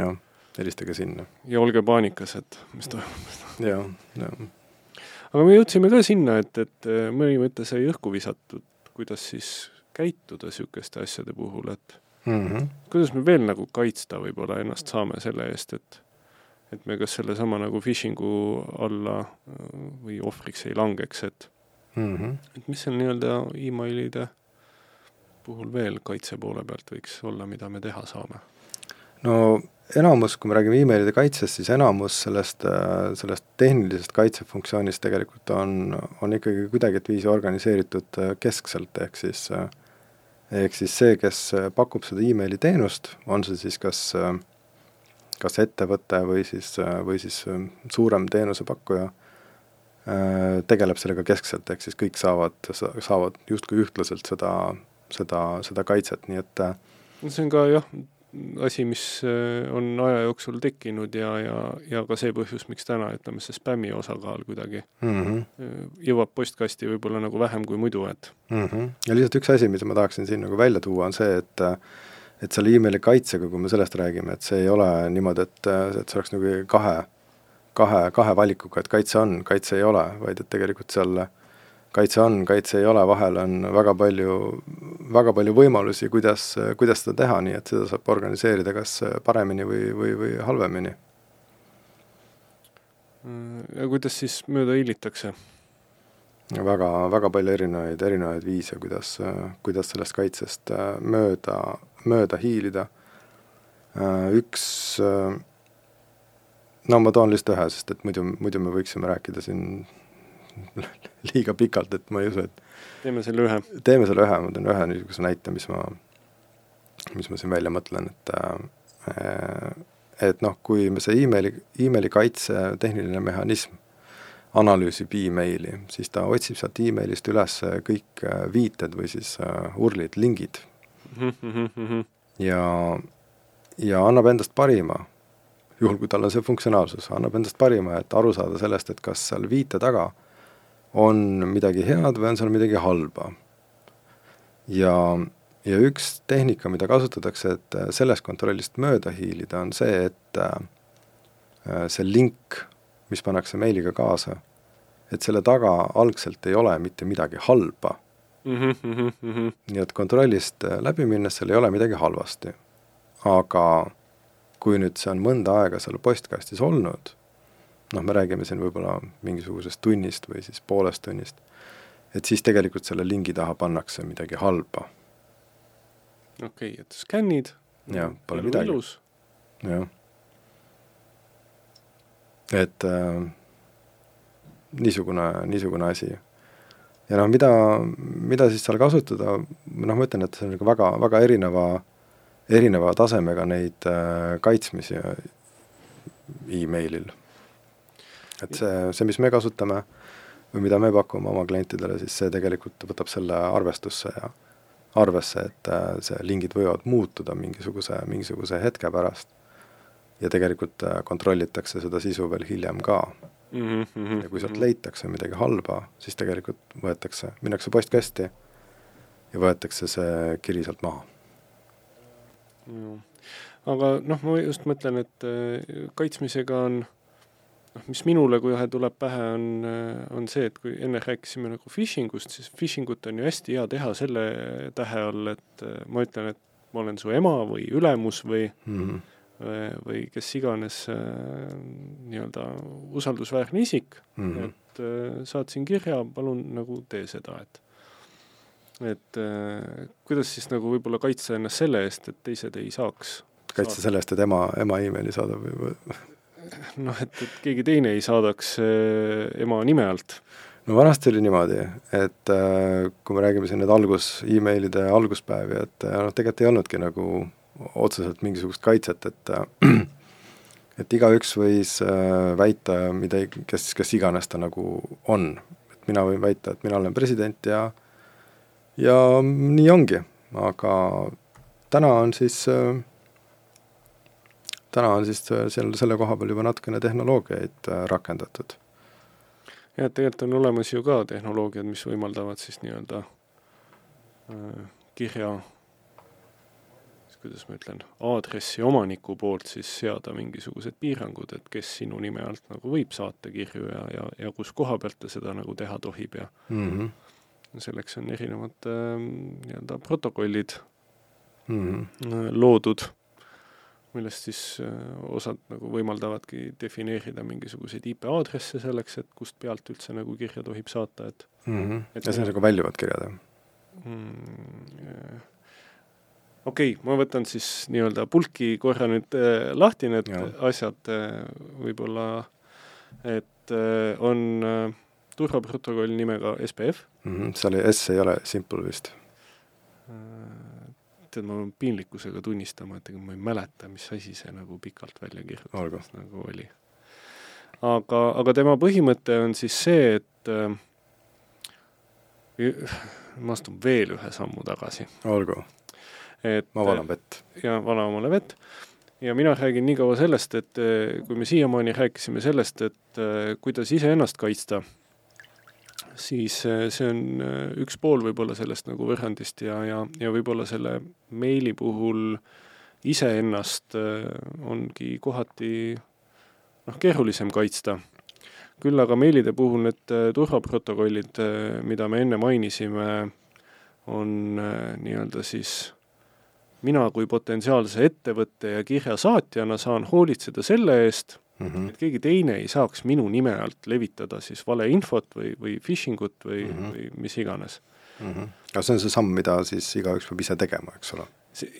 jah, helistage sinna. ja olge paanikas, et mis toimub. jah, jah. aga me jõudsime ka sinna, et, et mõni mõte sai õhku visatud, kuidas siis käituda niisuguste asjade puhul, et mm -hmm. kuidas me veel nagu kaitsta võib-olla ennast saame selle eest, et et me kas sellesama nagu phishing'u alla äh, või ohvriks ei langeks, et mm -hmm. et mis seal nii-öelda emailide puhul veel kaitse poole pealt võiks olla, mida me teha saame? no enamus, kui me räägime emailide kaitsest, siis enamus sellest, äh, sellest tehnilisest kaitsefunktsioonist tegelikult on, on ikkagi kuidagiviisi organiseeritud äh, keskselt, ehk siis äh, ehk siis see, kes äh, pakub seda emaili teenust, on see siis kas, äh, kas ettevõte või siis, äh, või siis suurem teenusepakkuja, tegeleb sellega keskselt, ehk siis kõik saavad, saavad justkui ühtlaselt seda, seda, seda kaitset, nii et see on ka jah, asi, mis äh, on aja jooksul tekkinud ja, ja, ja ka see põhjus, miks täna, ütleme, see spämmi osakaal kuidagi mm -hmm. jõuab postkasti võib-olla nagu vähem kui muidu, et mm. -hmm. ja lihtsalt üks asi, mida ma tahaksin siin nagu välja tuua, on see, et et selle emaili kaitsega, kui me sellest räägime, et see ei ole niimoodi, et, et see oleks nagu kahe, kahe, kahe valikuga, et kaitse on, kaitse ei ole, vaid et tegelikult seal äh, kaitse on, kaitse ei ole, vahel on väga palju, väga palju võimalusi, kuidas, kuidas seda teha, nii et seda saab organiseerida kas paremini või, või, või halvemini. ja kuidas siis mööda hiilitakse? väga, väga palju erinevaid, erinevaid viise, kuidas, kuidas sellest kaitsest mööda, mööda hiilida. Üks, no ma toon lihtsalt ühe, sest et muidu, muidu me võiksime rääkida siin liiga pikalt, et ma ei usu, et teeme selle ühe. teeme selle ühe, ma teen ühe niisuguse näite, mis ma, mis ma siin välja mõtlen, et äh, et noh, kui me see emaili, emaili kaitse tehniline mehhanism analüüsib emaili, siis ta otsib sealt emailist üles kõik äh, viited või siis uh, urlid, lingid ja, ja annab endast parima, juhul kui tal on see funktsionaalsus, annab endast parima, et aru saada sellest, et kas seal viite taga on midagi head või on seal midagi halba. ja, ja üks tehnika, mida kasutatakse, et äh, sellest kontrollist mööda hiilida, on see, et äh, see link, mis pannakse meiliga kaasa, et selle taga algselt ei ole mitte midagi halba mm. -hmm, mm -hmm. nii et kontrollist äh, läbi minnes seal ei ole midagi halvasti. aga kui nüüd see on mõnda aega seal postkastis olnud noh, me räägime siin võib-olla mingisugusest tunnist või siis poolest tunnist, et siis tegelikult selle lingi taha pannakse midagi halba. okei okay,, et skännid. jah, pole midagi. jah. et äh, niisugune, niisugune asi. ja noh, mida, mida siis seal kasutada, noh, ma ütlen, et see on nagu väga, väga erineva, erineva tasemega neid äh, kaitsmisi emailil. Et see, see, mis me kasutame või mida me pakume oma klientidele, siis see tegelikult võtab selle arvestusse ja arvesse, et äh, see lingid võivad muutuda mingisuguse, mingisuguse hetke pärast. ja tegelikult äh, kontrollitakse seda sisu veel hiljem ka mm. -hmm. ja kui sealt leitakse midagi halba, siis tegelikult võetakse, minnakse postkasti ja võetakse see kiri sealt maha mm aga noh, ma just mõtlen, et äh, kaitsmisega on noh, mis minule kohe tuleb pähe, on, äh, on see, et kui enne rääkisime nagu phishing ust, siis phishing ut on ju hästi hea teha selle tähe all, et äh, ma ütlen, et ma olen su ema või ülemus või mm -hmm. või kes iganes nii-öelda usaldusväärne isik mm, -hmm. et saatsin kirja, palun nagu tee seda, et et kuidas siis nagu võib-olla kaitsta ennast selle eest, et teised ei saaks kaitsta selle eest, et ema, ema emaili saadab või? Noh, et, et keegi teine ei saadaks äh, ema nime alt. no vanasti oli niimoodi, et äh, kui me räägime siin need algus, emailide alguspäevi, et äh, noh, tegelikult ei olnudki nagu otseselt mingisugust kaitset, et et igaüks võis väita, mida, kes, kes iganes ta nagu on. et mina võin väita, et mina olen president ja ja nii ongi, aga täna on siis äh, täna on siis äh, seal selle koha peal juba natukene tehnoloogiaid äh, rakendatud. jah, tegelikult on olemas ju ka tehnoloogiad, mis võimaldavad siis nii-öelda äh, kirja, kuidas ma ütlen, aadressi omaniku poolt siis seada mingisugused piirangud, et kes sinu nime alt nagu võib saata kirju ja, ja, ja kus koha pealt ta seda nagu teha tohib ja mm -hmm. selleks on erinevad äh, nii-öelda protokollid mm -hmm. loodud millest siis äh, osad nagu võimaldavadki defineerida mingisuguseid IP aadresse selleks, et kust pealt üldse nagu kirja tohib saata, et mm -hmm. et ja see on nagu väljuvad kirjad, jah mm,? okei okay,, ma võtan siis nii-öelda pulki korra nüüd äh, lahti need ja. asjad äh, võib-olla, et äh, on äh, turvaprotokoll nimega SPF mm. -hmm. seal S ei ole simple vist äh, tead, ma pean piinlikkusega tunnistama, et ega ma ei mäleta, mis asi see nagu pikalt välja kirjutatud nagu oli. aga, aga tema põhimõte on siis see, et äh, ma astun veel ühe sammu tagasi. olgu. et ma valan vett. ja vala omale vett. ja mina räägin nii kaua sellest, et äh, kui me siiamaani rääkisime sellest, et äh, kuidas iseennast kaitsta siis äh, see on äh, üks pool võib-olla sellest nagu võrrandist ja, ja, ja võib-olla selle meili puhul iseennast äh, ongi kohati noh, keerulisem kaitsta. küll aga meilide puhul need turvaprotokollid, mida me enne mainisime, on nii-öelda siis mina kui potentsiaalse ettevõtte ja kirja saatjana saan hoolitseda selle eest, mm, -hmm. et keegi teine ei saaks minu nime alt levitada siis valeinfot või, või phishing ut või mm, -hmm. või mis iganes mm. -hmm. aga see on see samm, mida siis igaüks peab ise tegema, eks ole?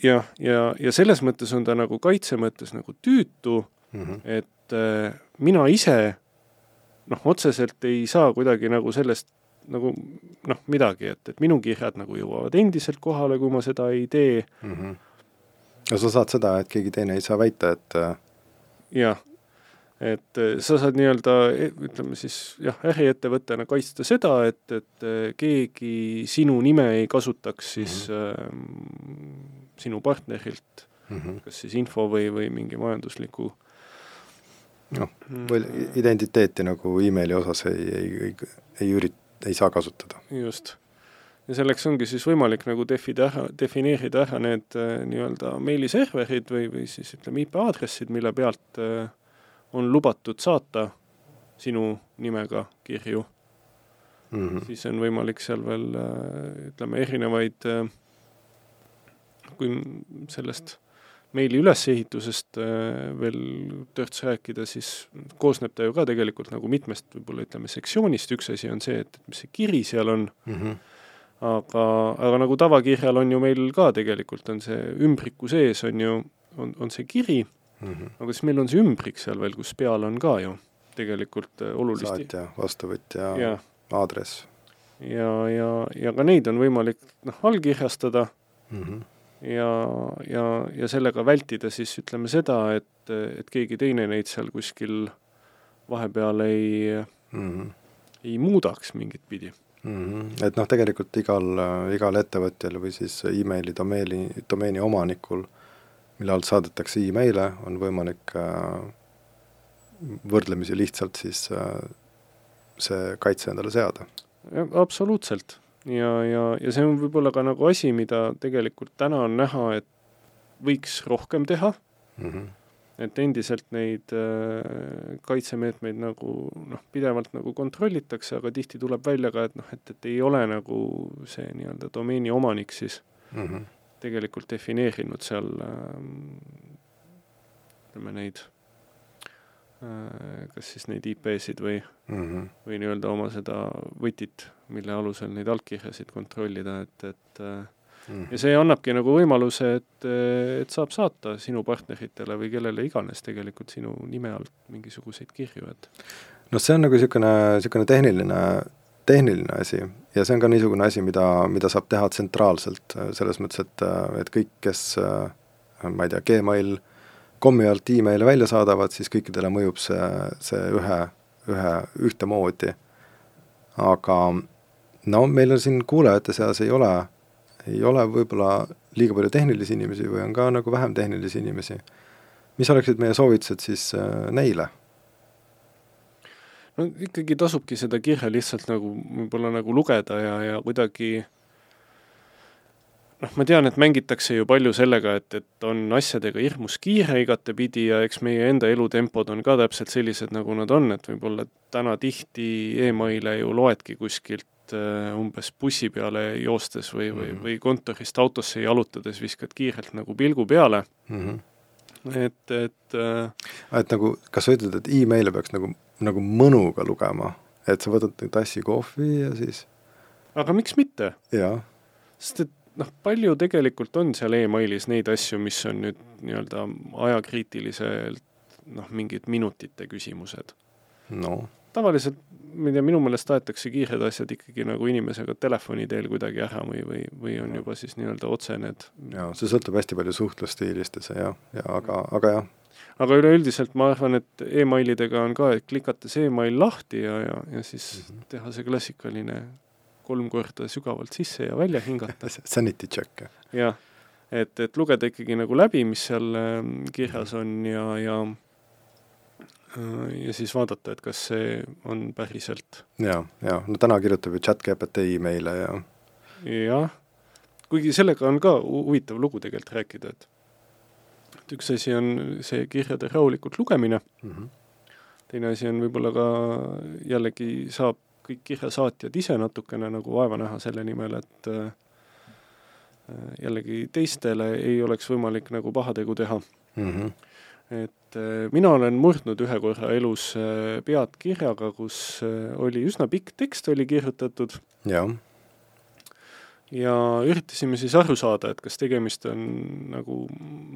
jah, ja, ja, ja selles mõttes on ta nagu kaitse mõttes nagu tüütu mm, -hmm. et äh, mina ise noh, otseselt ei saa kuidagi nagu sellest nagu noh, midagi, et, et minu kirjad nagu jõuavad endiselt kohale, kui ma seda ei tee mm. -hmm. ja sa saad seda, et keegi teine ei saa väita, et äh, jah, et eh, sa saad nii-öelda, eh, ütleme siis jah, äriettevõttena kaitsta seda, et, et eh, keegi sinu nime ei kasutaks siis mm -hmm. äh, sinu partnerilt mm, -hmm. kas siis info või, või mingi majandusliku noh, või identiteeti nagu emaili osas ei, ei, ei, ei ürit-, ei saa kasutada. just. ja selleks ongi siis võimalik nagu defida ära, defineerida ära need nii-öelda meiliserverid või, või siis ütleme, IP aadressid, mille pealt äh, on lubatud saata sinu nimega kirju mm, -hmm. siis on võimalik seal veel äh, ütleme, erinevaid, äh, kui sellest meili ülesehitusest äh, veel törts rääkida, siis koosneb ta ju ka tegelikult nagu mitmest võib-olla ütleme sektsioonist, üks asi on see, et mis see kiri seal on mm, -hmm. aga, aga nagu tavakirjal on ju meil ka tegelikult on see ümbriku sees on ju, on, on see kiri mm. -hmm. aga siis meil on see ümbrik seal veel, kus peal on ka ju tegelikult äh, olulist saatja, vastuvõtja ja. aadress. ja, ja, ja ka neid on võimalik noh, allkirjastada mm. -hmm. ja, ja, ja sellega vältida siis ütleme seda, et, et keegi teine neid seal kuskil vahepeal ei mm, -hmm. ei muudaks mingit pidi mm. -hmm. Et noh, tegelikult igal, igal ettevõtjal või siis emaili domeeni, domeeni omanikul, mille alt saadetakse emaile, on võimalik äh, võrdlemisi lihtsalt siis äh, see kaitse endale seada. absoluutselt ja, ja, ja see on võib-olla ka nagu asi, mida tegelikult täna on näha, et võiks rohkem teha mm. -hmm. et endiselt neid äh, kaitsemeetmeid nagu noh, pidevalt nagu kontrollitakse, aga tihti tuleb välja ka, et noh, et, et ei ole nagu see nii-öelda domeeni omanik siis mm -hmm. Tegelikult defineerinud seal äh, ütleme neid Äh, kas siis neid IP-sid või mm, -hmm. või nii-öelda oma seda võtit, mille alusel neid allkirjasid kontrollida, et, et mm ja see annabki nagu võimaluse, et, et saab saata sinu partneritele või kellele iganes tegelikult sinu nime alt mingisuguseid kirju, et noh, see on nagu niisugune, niisugune tehniline, tehniline asi ja see on ka niisugune asi, mida, mida saab teha tsentraalselt, selles mõttes, et, et kõik, kes ma ei tea, Gmail äh, kommi alt emaili välja saadavad, siis kõikidele mõjub see, see ühe, ühe, ühtemoodi. aga no meil on siin kuulajate seas ei ole, ei ole võib-olla liiga palju tehnilisi inimesi või on ka nagu vähem tehnilisi inimesi. mis oleksid meie soovitused siis äh, neile? No ikkagi tasubki seda kirja lihtsalt nagu võib-olla nagu lugeda ja, ja kuidagi noh, ma tean, et mängitakse ju palju sellega, et, et on asjadega hirmus kiire igatepidi ja eks meie enda elutempod on ka täpselt sellised, nagu nad on, et võib-olla täna tihti emaile ju loedki kuskilt uh, umbes bussi peale joostes või, või, mhm. või kontorist autosse jalutades viskad kiirelt nagu pilgu peale mm. -hmm. et, et uh, et nagu, kas sa ütled, et email'e peaks nagu, nagu mõnuga lugema, et sa võtad tassi kohvi ja siis aga miks mitte? jaa. sest et noh, palju tegelikult on seal emailis neid asju, mis on nüüd nii-öelda ajakriitiliselt noh, mingid minutite küsimused. no tavaliselt, ma ei tea, minu meelest aetakse kiired asjad ikkagi nagu inimesega telefoni teel kuidagi ära või, või, või on juba siis nii-öelda otse need jaa, see sõltub hästi palju suhtlusstiilist ja see jah, ja aga, aga jah. Aga üleüldiselt ma arvan, et emailidega on ka, et klikates email lahti ja, ja, ja siis mm -hmm. teha see klassikaline kolm korda sügavalt sisse ja välja hingata Sanity check. jah, et, et lugeda ikkagi nagu läbi, mis seal ähm, kirjas on ja, ja äh, ja siis vaadata, et kas see on päriselt. ja, ja no täna kirjutab ju chat GPT meile ja. jah, kuigi sellega on ka huvitav lugu tegelikult rääkida, et et üks asi on see kirjade rahulikult lugemine mm, -hmm. teine asi on võib-olla ka jällegi saab kõik kirjasaatjad ise natukene nagu vaeva näha selle nimel, et äh, jällegi teistele ei oleks võimalik nagu pahategu teha mm. -hmm. et äh, mina olen murdnud ühe korra elus äh, pead kirjaga, kus oli üsna pikk tekst oli kirjutatud. jah ja üritasime siis aru saada, et kas tegemist on nagu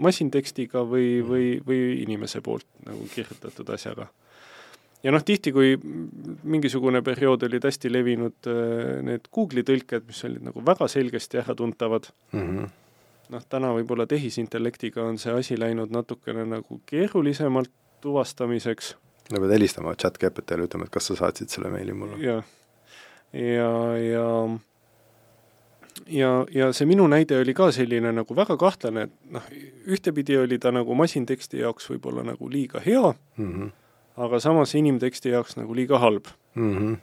masintekstiga või, või, või inimese poolt nagu kirjutatud asjaga ja noh, tihti, kui mingisugune periood olid hästi levinud äh, need Google'i tõlked, mis olid nagu väga selgesti äratuntavad mm -hmm., noh, täna võib-olla tehisintellektiga on see asi läinud natukene nagu keerulisemalt tuvastamiseks. no pead helistama chat GPT-le, ütlema, et kas sa saatsid selle meili mulle. jah, ja, ja ja, ja see minu näide oli ka selline nagu väga kahtlane, et noh, ühtepidi oli ta nagu masinteksti jaoks võib-olla nagu liiga hea mm, -hmm aga samas inimteksti jaoks nagu liiga halb mm. -hmm.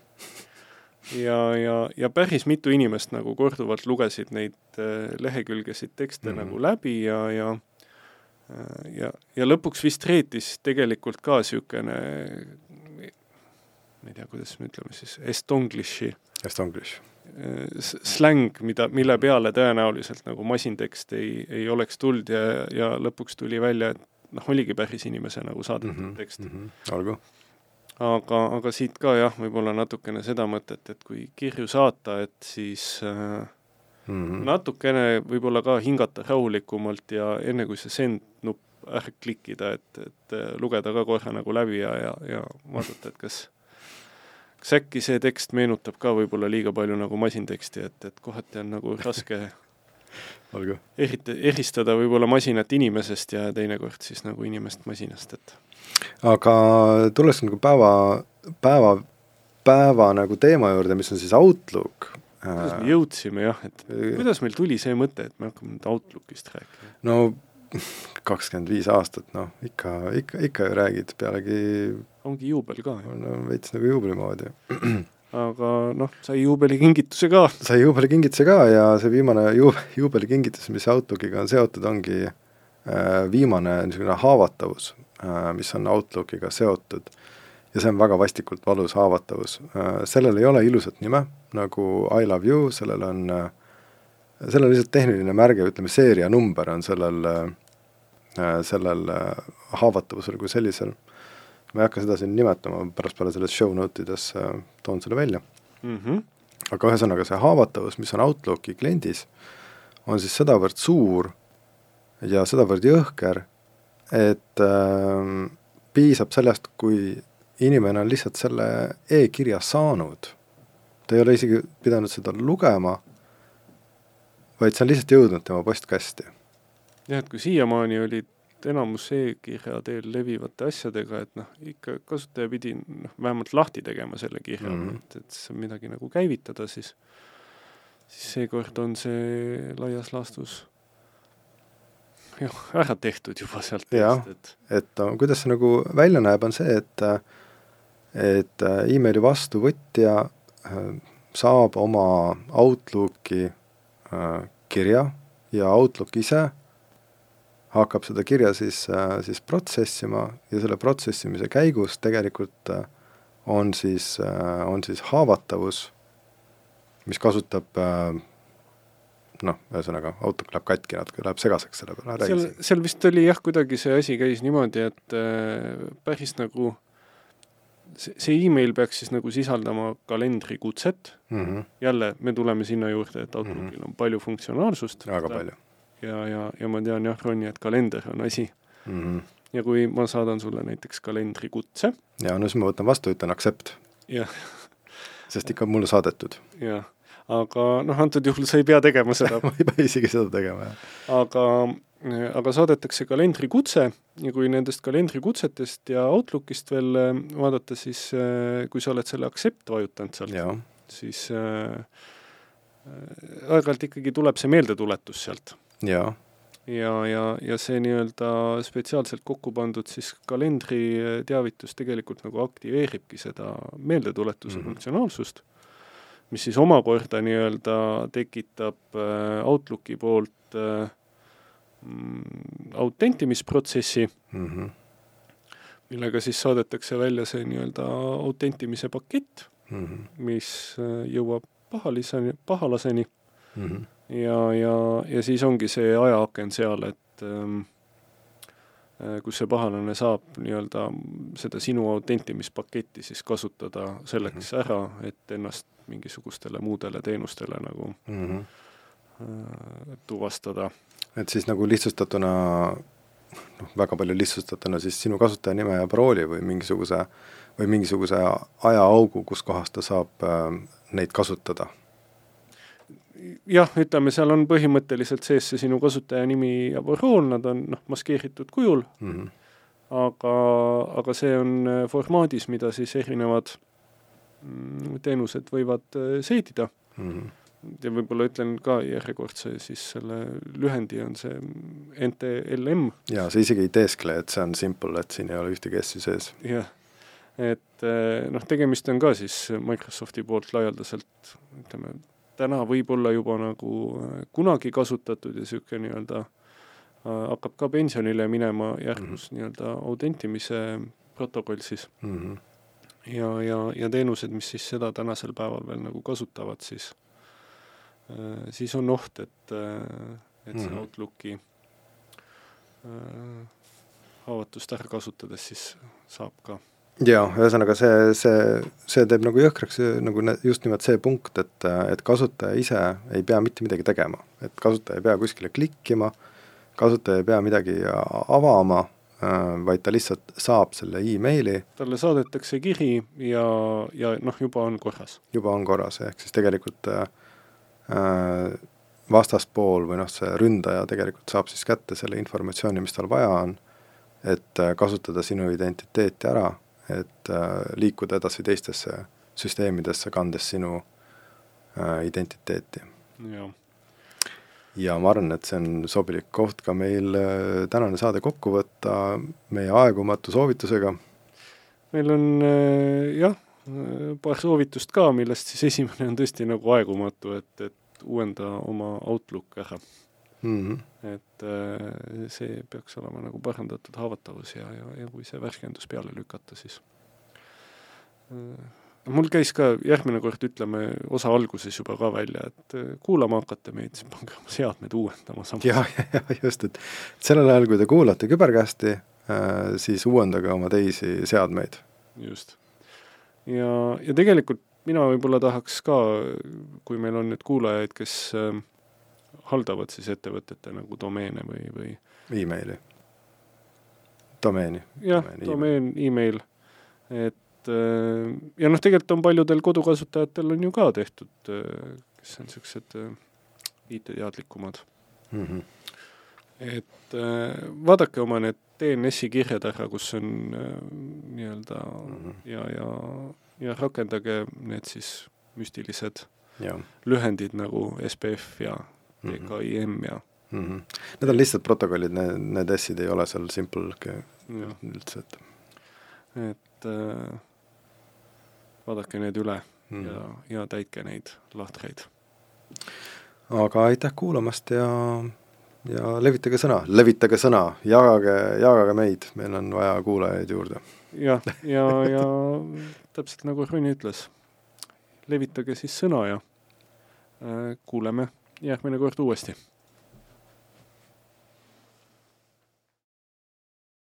ja, ja, ja päris mitu inimest nagu korduvalt lugesid neid äh, lehekülgesid tekste mm -hmm. nagu läbi ja, ja äh, ja, ja lõpuks vist reetis tegelikult ka niisugune ma ei tea, kuidas me ütleme siis, estonglishi. Estonglish släng, mida, mille peale tõenäoliselt nagu masintekst ei, ei oleks tulnud ja, ja lõpuks tuli välja, et noh, oligi päris inimese nagu saadetud mm -hmm, tekst mm. -hmm, olgu. aga, aga siit ka jah, võib-olla natukene seda mõtet, et kui kirju saata, et siis äh, mm -hmm. natukene võib-olla ka hingata rahulikumalt ja enne, kui see send nupp ära klikkida, et, et äh, lugeda ka korra nagu läbi ja, ja, ja vaadata, et kas kas äkki see tekst meenutab ka võib-olla liiga palju nagu masinteksti, et, et kohati on nagu raske olgu. eriti, eristada võib-olla masinat inimesest ja teinekord siis nagu inimest masinast, et aga tulles nagu päeva, päeva, päeva nagu teema juurde, mis on siis Outlook. kuidas me jõudsime jah, et kuidas meil tuli see mõte, et me hakkame nüüd Outlookist rääkima? no kakskümmend viis aastat, noh, ikka, ikka, ikka ju räägid, pealegi ongi juubel ka no veits nagu juubeli moodi aga noh, sai juubelikingituse ka. sai juubelikingituse ka ja see viimane ju-, juubelikingitus, mis Outlookiga on seotud, ongi äh, viimane niisugune haavatavus äh,, mis on Outlookiga seotud. ja see on väga vastikult valus haavatavus äh,. sellel ei ole ilusat nime, nagu I love you, sellel on äh,, sellel on lihtsalt tehniline märge, ütleme seerianumber on sellel äh,, sellel äh, haavatavusel kui sellisel ma ei hakka seda siin nimetama, pärast peale selles show note ides äh, toon selle välja mm. -hmm. aga ühesõnaga, see haavatavus, mis on Outlooki kliendis, on siis sedavõrd suur ja sedavõrd jõhker, et äh, piisab sellest, kui inimene on lihtsalt selle e-kirja saanud, ta ei ole isegi pidanud seda lugema, vaid see on lihtsalt jõudnud tema postkasti. Jah, et kui siiamaani olid enamus e-kirja teel levivate asjadega, et noh, ikka kasutaja pidi noh, vähemalt lahti tegema selle kirja mm, -hmm. et, et midagi nagu käivitada, siis siis seekord on see laias laastus jah, ära tehtud juba sealt. jah, et, et no, kuidas see nagu välja näeb, on see, et et emaili vastuvõtja äh, saab oma Outlooki äh, kirja ja Outlook ise hakkab seda kirja siis, äh, siis protsessima ja selle protsessimise käigus tegelikult äh, on siis, äh, on siis haavatavus, mis kasutab noh, ühesõnaga auto läheb katki natuke, läheb segaseks selle peale. seal, seal vist oli jah, kuidagi see asi käis niimoodi, et päris nagu see, see email peaks siis nagu sisaldama kalendrikutset mm, -hmm. jälle me tuleme sinna juurde, et Outlookil mm -hmm. on palju funktsionaalsust. väga palju ja, ja, ja ma tean jah, Ronny, et kalender on asi mm. -hmm. ja kui ma saadan sulle näiteks kalendrikutse. ja no siis ma võtan vastu, ütlen accept. jah. sest ikka mulle saadetud. jah, aga noh, antud juhul sa ei pea tegema seda ma ei pea isegi seda tegema, jah. aga, aga saadetakse kalendrikutse ja kui nendest kalendrikutsetest ja Outlookist veel äh, vaadata, siis äh, kui sa oled selle accept vajutanud sealt, siis äh, äh, aeg-ajalt ikkagi tuleb see meeldetuletus sealt jaa. ja, ja, ja see nii-öelda spetsiaalselt kokku pandud siis kalendri teavitus tegelikult nagu aktiveeribki seda meeldetuletuse mm -hmm. funktsionaalsust, mis siis omakorda nii-öelda tekitab äh, Outlooki poolt äh, mm, autentimisprotsessi mm, -hmm. millega siis saadetakse välja see nii-öelda autentimise pakett mm, -hmm. mis äh, jõuab pahaliseni, pahalaseni mm. -hmm ja, ja, ja siis ongi see ajaaken seal, et ähm, äh, kus see pahalane saab nii-öelda seda sinu autentimispaketti siis kasutada selleks mm -hmm. ära, et ennast mingisugustele muudele teenustele nagu mm -hmm. äh, tuvastada. et siis nagu lihtsustatuna noh, väga palju lihtsustatuna siis sinu kasutajanime ja parooli või mingisuguse, või mingisuguse ajaaugu, kus kohas ta saab äh, neid kasutada jah, ütleme, seal on põhimõtteliselt sees see sinu kasutajanimi ja parool, nad on noh, maskeeritud kujul mm, -hmm. aga, aga see on äh, formaadis, mida siis erinevad mm, teenused võivad äh, seedida mm. -hmm. ja võib-olla ütlen ka järjekordse siis selle lühendi on see NTLM. jaa, sa isegi ei teeskle, et see on simple, et siin ei ole ühtegi S-i sees. jah, et äh, noh, tegemist on ka siis Microsofti poolt laialdaselt ütleme, täna võib-olla juba nagu äh, kunagi kasutatud ja niisugune nii-öelda äh, hakkab ka pensionile minema järgus mm -hmm. nii-öelda autentimise protokoll siis mm. -hmm. ja, ja, ja teenused, mis siis seda tänasel päeval veel nagu kasutavad, siis äh,, siis on oht, et, et see mm -hmm. Outlooki äh, haavatust ära kasutades siis saab ka jaa, ühesõnaga see, see, see teeb nagu jõhkraks nagu just nimelt see punkt, et, et kasutaja ise ei pea mitte midagi tegema. et kasutaja ei pea kuskile klikkima, kasutaja ei pea midagi avama, vaid ta lihtsalt saab selle emaili. talle saadetakse kiri ja, ja noh, juba on korras. juba on korras, ehk siis tegelikult äh, vastaspool või noh, see ründaja tegelikult saab siis kätte selle informatsiooni, mis tal vaja on, et äh, kasutada sinu identiteeti ära, et äh, liikuda edasi teistesse süsteemidesse, kandes sinu äh, identiteeti. ja ma arvan, et see on sobilik koht ka meil tänane saade kokku võtta meie aegumatu soovitusega. meil on jah, paar soovitust ka, millest siis esimene on tõesti nagu aegumatu, et, et uuenda oma Outlook ära mm. -hmm. et äh, see peaks olema nagu parandatud haavatavus ja, ja, ja kui see värskendus peale lükata, siis äh, mul käis ka järgmine kord, ütleme, osa alguses juba ka välja, et äh, kuulama hakata meid, siis pange oma seadmed uuendama samas. ja, ja, ja just, et sellel ajal, kui te kuulate küberkästi siis uuendage oma teisi seadmeid. just. ja, ja tegelikult mina võib-olla tahaks ka, kui meil on nüüd kuulajaid, kes äh, haldavad siis ettevõtete nagu domeene või, või emaili, domeeni. jah, domeen, email, et äh, ja noh, tegelikult on paljudel kodukasutajatel on ju ka tehtud, äh, kes on niisugused äh, IT-teadlikumad mm. -hmm. et vaadake oma need DNS-i kirjad ära, kus on nii-öelda mm -hmm. ja, ja ja rakendage need siis müstilised ja. lühendid nagu SPF ja DKIM mhm. ja mm. -hmm. Need on lihtsalt protokollid, need, need S-id ei ole seal simple üldse, et et äh, vaadake need üle mm. -hmm. ja, ja täitke neid lahtreid. aga aitäh kuulamast ja ja levitage sõna, levitage sõna, jagage, jagage meid, meil on vaja kuulajaid juurde. jah, ja, ja, ja täpselt nagu Rõni ütles, levitage siis sõna ja äh, kuuleme järgmine kord uuesti